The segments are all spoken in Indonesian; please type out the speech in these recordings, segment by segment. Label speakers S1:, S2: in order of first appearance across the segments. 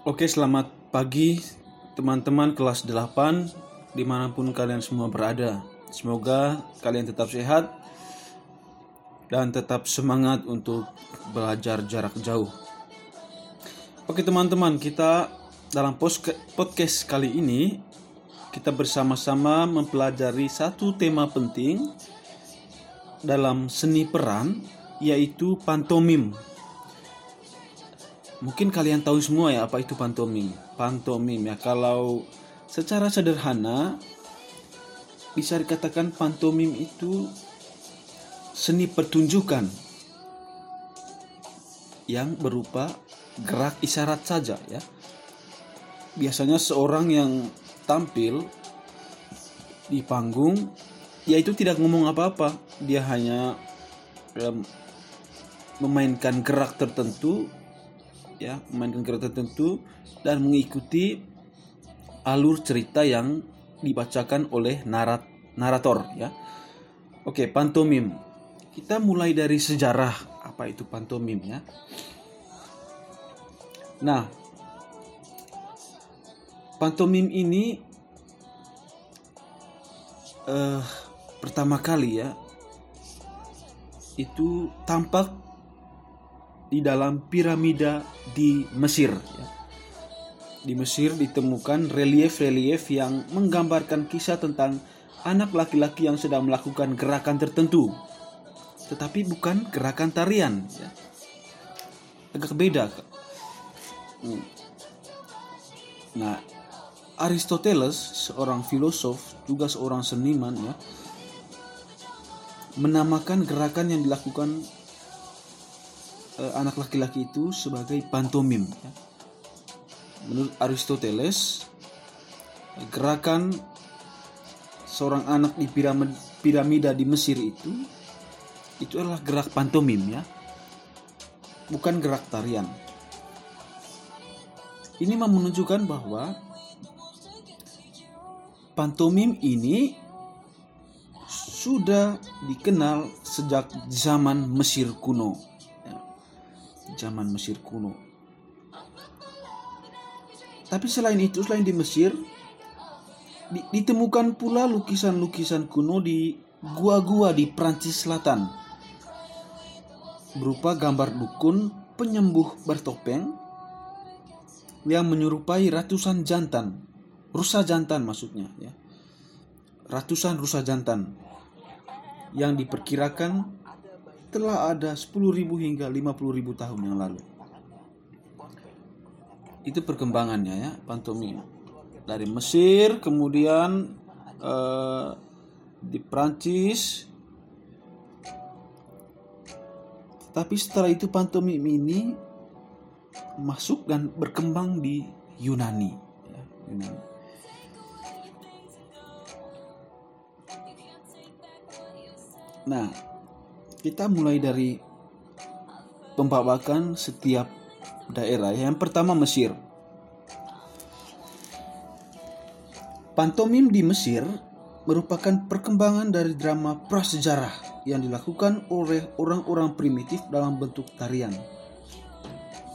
S1: Oke, selamat pagi teman-teman kelas 8 di mana pun kalian semua berada. Semoga kalian tetap sehat dan tetap semangat untuk belajar jarak jauh. Oke teman-teman, kita dalam podcast kali ini kita bersama-sama mempelajari satu tema penting dalam seni peran yaitu pantomim Mungkin kalian tahu semua ya apa itu pantomim. Pantomim ya kalau secara sederhana bisa dikatakan pantomim itu seni pertunjukan yang berupa gerak isyarat saja ya. Biasanya seorang yang tampil di panggung yaitu tidak ngomong apa-apa, dia hanya um, memainkan gerak tertentu ya memainkan kereta tertentu dan mengikuti alur cerita yang dibacakan oleh narat narator ya. Oke pantomim. Kita mulai dari sejarah. Apa itu pantomim ya? Nah pantomim ini uh, pertama kali ya itu tampak di dalam piramida di Mesir. Ya. Di Mesir ditemukan relief-relief yang menggambarkan kisah tentang anak laki-laki yang sedang melakukan gerakan tertentu, tetapi bukan gerakan tarian. Ya. Agak beda. Hmm. Nah, Aristoteles, seorang filosof juga seorang seniman, ya, menamakan gerakan yang dilakukan uh, anak laki-laki itu sebagai pantomim. Ya. Menurut Aristoteles, gerakan seorang anak di piramid, piramida di Mesir itu itu adalah gerak pantomim ya, bukan gerak tarian. Ini menunjukkan bahwa pantomim ini sudah dikenal sejak zaman Mesir kuno zaman Mesir kuno. Tapi selain itu, selain di Mesir, ditemukan pula lukisan-lukisan kuno di gua-gua di Prancis Selatan. Berupa gambar dukun penyembuh bertopeng yang menyerupai ratusan jantan, rusa jantan maksudnya ya. Ratusan rusa jantan yang diperkirakan telah ada 10.000 hingga 50.000 tahun yang lalu. Itu perkembangannya ya, pantomim. Dari Mesir, kemudian uh, di Prancis. Tapi setelah itu pantomim ini masuk dan berkembang di Yunani. Ya, Yunani. Nah, kita mulai dari pembawakan setiap daerah. Yang pertama Mesir. Pantomim di Mesir merupakan perkembangan dari drama prasejarah yang dilakukan oleh orang-orang primitif dalam bentuk tarian.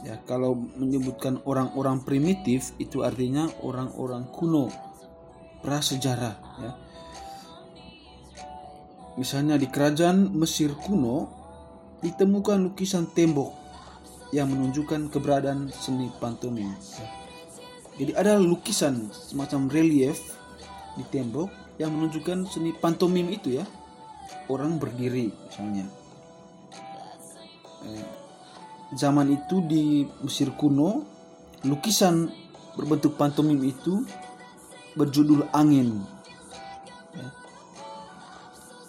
S1: Ya, kalau menyebutkan orang-orang primitif itu artinya orang-orang kuno prasejarah ya Misalnya di kerajaan Mesir kuno ditemukan lukisan tembok yang menunjukkan keberadaan seni pantomim. Jadi ada lukisan semacam relief di tembok yang menunjukkan seni pantomim itu ya. Orang berdiri misalnya. Eh, zaman itu di Mesir kuno lukisan berbentuk pantomim itu berjudul angin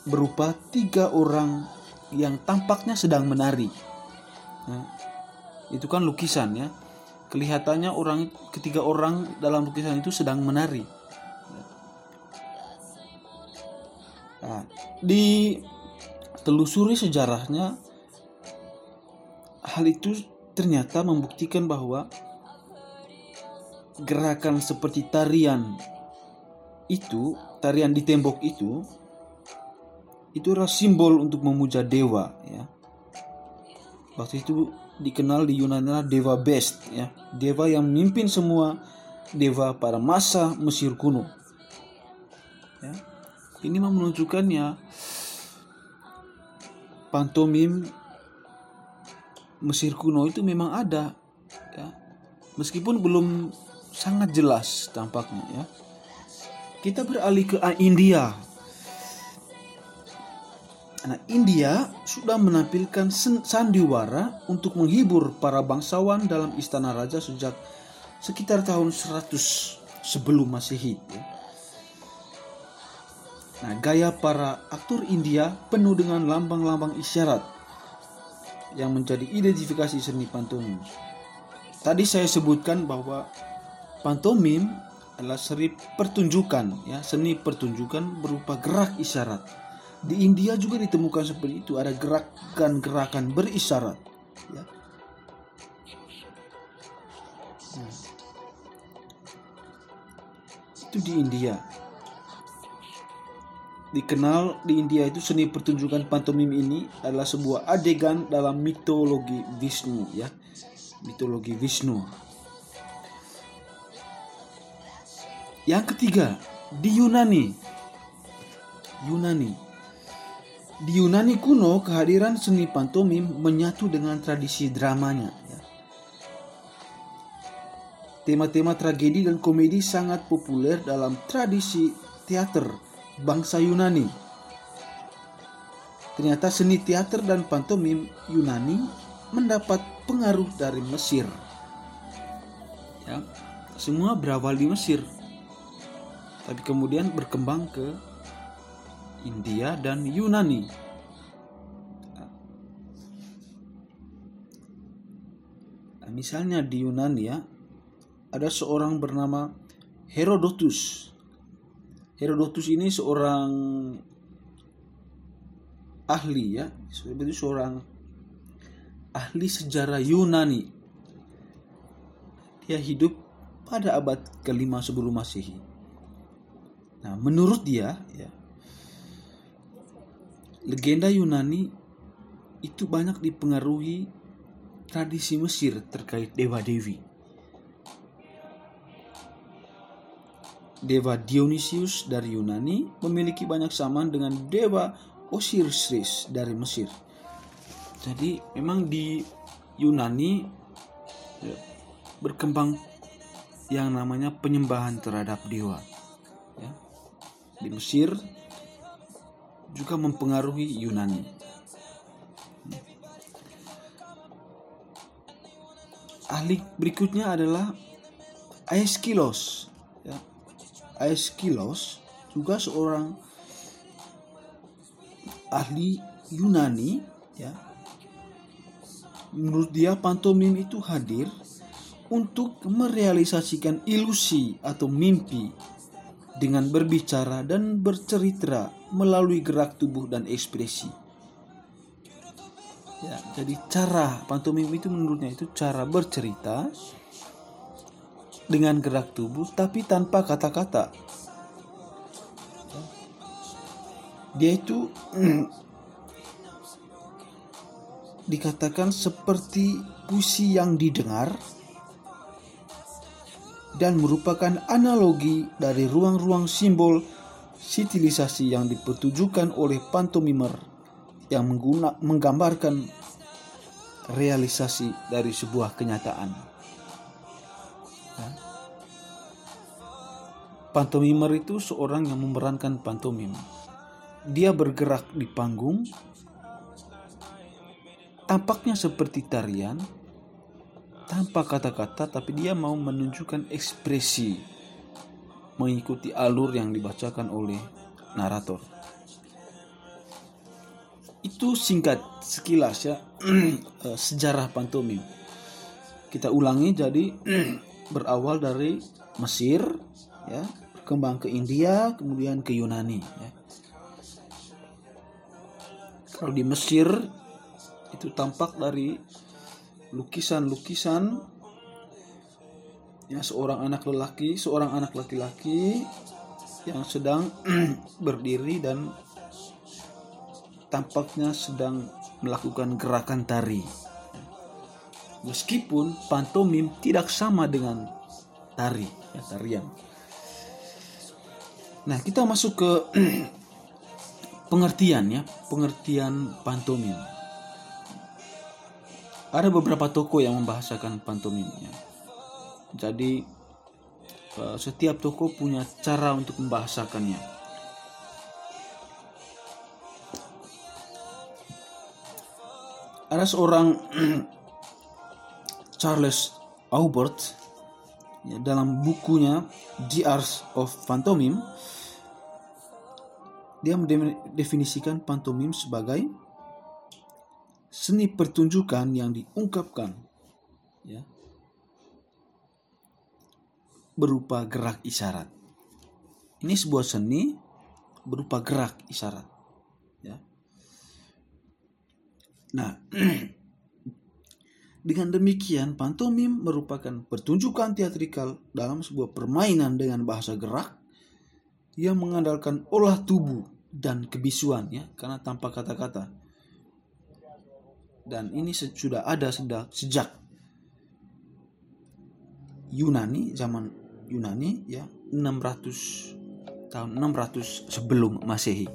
S1: berupa tiga orang yang tampaknya sedang menari. Nah, itu kan lukisan ya. Kelihatannya orang ketiga orang dalam lukisan itu sedang menari. Nah, di telusuri sejarahnya hal itu ternyata membuktikan bahwa gerakan seperti tarian itu, tarian di tembok itu itu adalah simbol untuk memuja dewa ya. Waktu itu dikenal di Yunani adalah dewa best ya. Dewa yang memimpin semua dewa pada masa Mesir kuno. Ya. Ini menunjukkan ya pantomim Mesir kuno itu memang ada ya. Meskipun belum sangat jelas tampaknya ya. Kita beralih ke India Nah, India sudah menampilkan sandiwara untuk menghibur para bangsawan dalam istana raja sejak sekitar tahun 100 sebelum Masehi. Ya. Nah, gaya para aktor India penuh dengan lambang-lambang isyarat yang menjadi identifikasi seni pantomim. Tadi saya sebutkan bahwa pantomim adalah seni pertunjukan, ya, seni pertunjukan berupa gerak isyarat di India juga ditemukan seperti itu, ada gerakan-gerakan berisyarat. Ya. Hmm. Itu di India. Dikenal di India itu seni pertunjukan pantomim ini adalah sebuah adegan dalam mitologi Vishnu ya. Mitologi Vishnu. Yang ketiga, di Yunani. Yunani di Yunani kuno, kehadiran seni pantomim menyatu dengan tradisi dramanya. Ya. Tema-tema tragedi dan komedi sangat populer dalam tradisi teater bangsa Yunani. Ternyata seni teater dan pantomim Yunani mendapat pengaruh dari Mesir. Ya, semua berawal di Mesir, tapi kemudian berkembang ke India dan Yunani. Misalnya di Yunani ya, ada seorang bernama Herodotus. Herodotus ini seorang ahli ya, seperti seorang ahli sejarah Yunani. Dia hidup pada abad kelima sebelum Masehi. Nah, menurut dia ya, legenda Yunani itu banyak dipengaruhi tradisi Mesir terkait dewa-dewi. Dewa Dionysius dari Yunani memiliki banyak samaan dengan dewa Osiris dari Mesir. Jadi memang di Yunani ya, berkembang yang namanya penyembahan terhadap dewa. Ya. Di Mesir juga mempengaruhi Yunani. Ahli berikutnya adalah Aeschylus. Ya. Aeschylus juga seorang ahli Yunani. Ya. Menurut dia pantomim itu hadir untuk merealisasikan ilusi atau mimpi dengan berbicara dan bercerita melalui gerak tubuh dan ekspresi. Ya, jadi cara pantomim itu menurutnya itu cara bercerita dengan gerak tubuh tapi tanpa kata-kata. Dia itu dikatakan seperti puisi yang didengar dan merupakan analogi dari ruang-ruang simbol stilisasi yang dipertujukan oleh pantomimer yang mengguna, menggambarkan realisasi dari sebuah kenyataan. Ya. Pantomimer itu seorang yang memerankan pantomim. Dia bergerak di panggung, tampaknya seperti tarian, tanpa kata-kata tapi dia mau menunjukkan ekspresi mengikuti alur yang dibacakan oleh narator. Itu singkat sekilas ya eh, sejarah pantomim. Kita ulangi jadi berawal dari Mesir ya, berkembang ke India, kemudian ke Yunani ya. Kalau di Mesir itu tampak dari lukisan-lukisan ya seorang anak lelaki, seorang anak laki-laki yang sedang berdiri dan tampaknya sedang melakukan gerakan tari. Meskipun pantomim tidak sama dengan tari, ya, tarian. Nah, kita masuk ke pengertian ya, pengertian pantomim. Ada beberapa toko yang membahasakan pantomim ya. Jadi eh, setiap toko punya cara untuk membahasakannya. Ada seorang Charles Aubert ya, dalam bukunya The Art of Pantomime dia mendefinisikan pantomim sebagai seni pertunjukan yang diungkapkan ya berupa gerak isyarat. Ini sebuah seni berupa gerak isyarat ya. Nah, dengan demikian pantomim merupakan pertunjukan teatrikal dalam sebuah permainan dengan bahasa gerak yang mengandalkan olah tubuh dan kebisuan ya karena tanpa kata-kata dan ini sudah ada sejak Yunani zaman Yunani ya 600 tahun 600 sebelum Masehi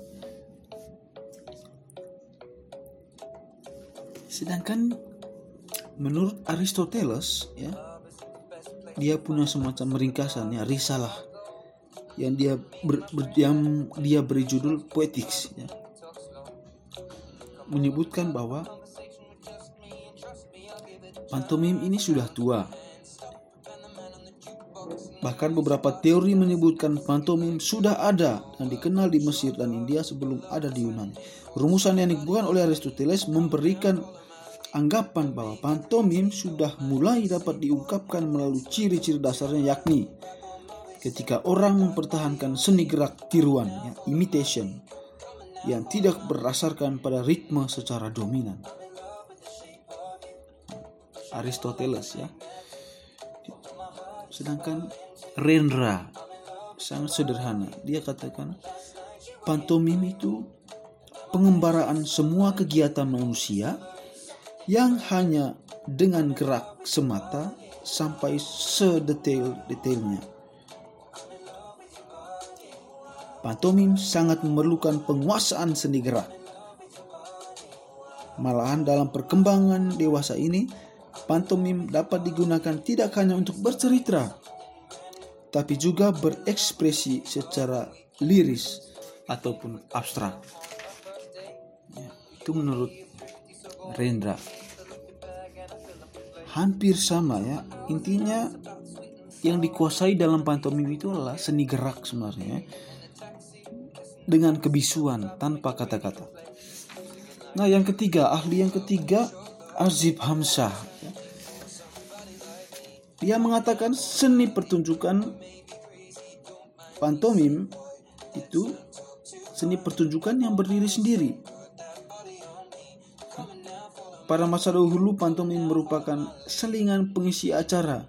S1: sedangkan menurut Aristoteles ya dia punya semacam ringkasan ya risalah yang dia ber, ber, yang dia beri judul Poetics ya. menyebutkan bahwa pantomim ini sudah tua bahkan beberapa teori menyebutkan pantomim sudah ada dan dikenal di Mesir dan India sebelum ada di Yunani rumusan yang dikeluarkan oleh Aristoteles memberikan anggapan bahwa pantomim sudah mulai dapat diungkapkan melalui ciri-ciri dasarnya yakni ketika orang mempertahankan seni gerak tiruan, ya, imitation, yang tidak berdasarkan pada ritme secara dominan. Aristoteles ya. Sedangkan Rendra sangat sederhana. Dia katakan pantomim itu pengembaraan semua kegiatan manusia yang hanya dengan gerak semata sampai sedetail-detailnya. pantomim sangat memerlukan penguasaan seni gerak. Malahan dalam perkembangan dewasa ini, pantomim dapat digunakan tidak hanya untuk bercerita, tapi juga berekspresi secara liris ataupun abstrak. Ya, itu menurut Rendra. Hampir sama ya, intinya yang dikuasai dalam pantomim itu adalah seni gerak sebenarnya dengan kebisuan tanpa kata-kata. Nah, yang ketiga, ahli yang ketiga Azib Hamzah. Dia mengatakan seni pertunjukan pantomim itu seni pertunjukan yang berdiri sendiri. Pada masa dahulu pantomim merupakan selingan pengisi acara.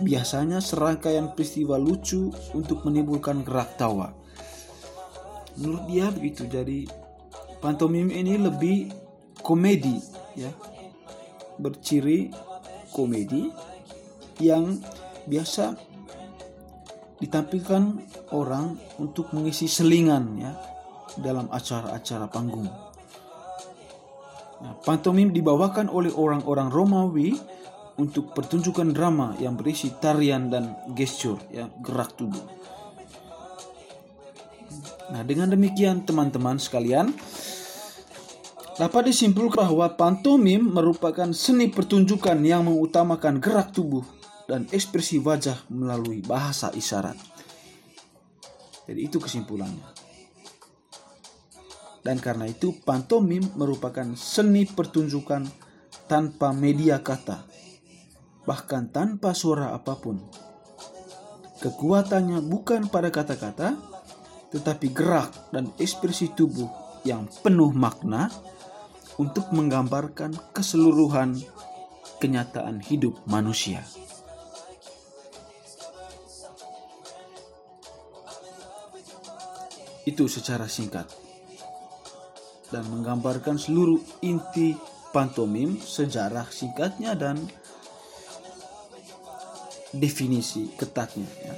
S1: Biasanya serangkaian peristiwa lucu untuk menimbulkan gerak tawa menurut dia begitu jadi pantomim ini lebih komedi ya berciri komedi yang biasa ditampilkan orang untuk mengisi selingan ya dalam acara-acara panggung. Nah, pantomim dibawakan oleh orang-orang Romawi untuk pertunjukan drama yang berisi tarian dan gestur ya gerak tubuh. Nah, dengan demikian teman-teman sekalian, dapat disimpulkan bahwa pantomim merupakan seni pertunjukan yang mengutamakan gerak tubuh dan ekspresi wajah melalui bahasa isyarat. Jadi itu kesimpulannya. Dan karena itu pantomim merupakan seni pertunjukan tanpa media kata, bahkan tanpa suara apa pun. Kekuatannya bukan pada kata-kata, tetapi gerak dan ekspresi tubuh yang penuh makna untuk menggambarkan keseluruhan kenyataan hidup manusia. Itu secara singkat dan menggambarkan seluruh inti pantomim, sejarah singkatnya dan definisi ketatnya ya.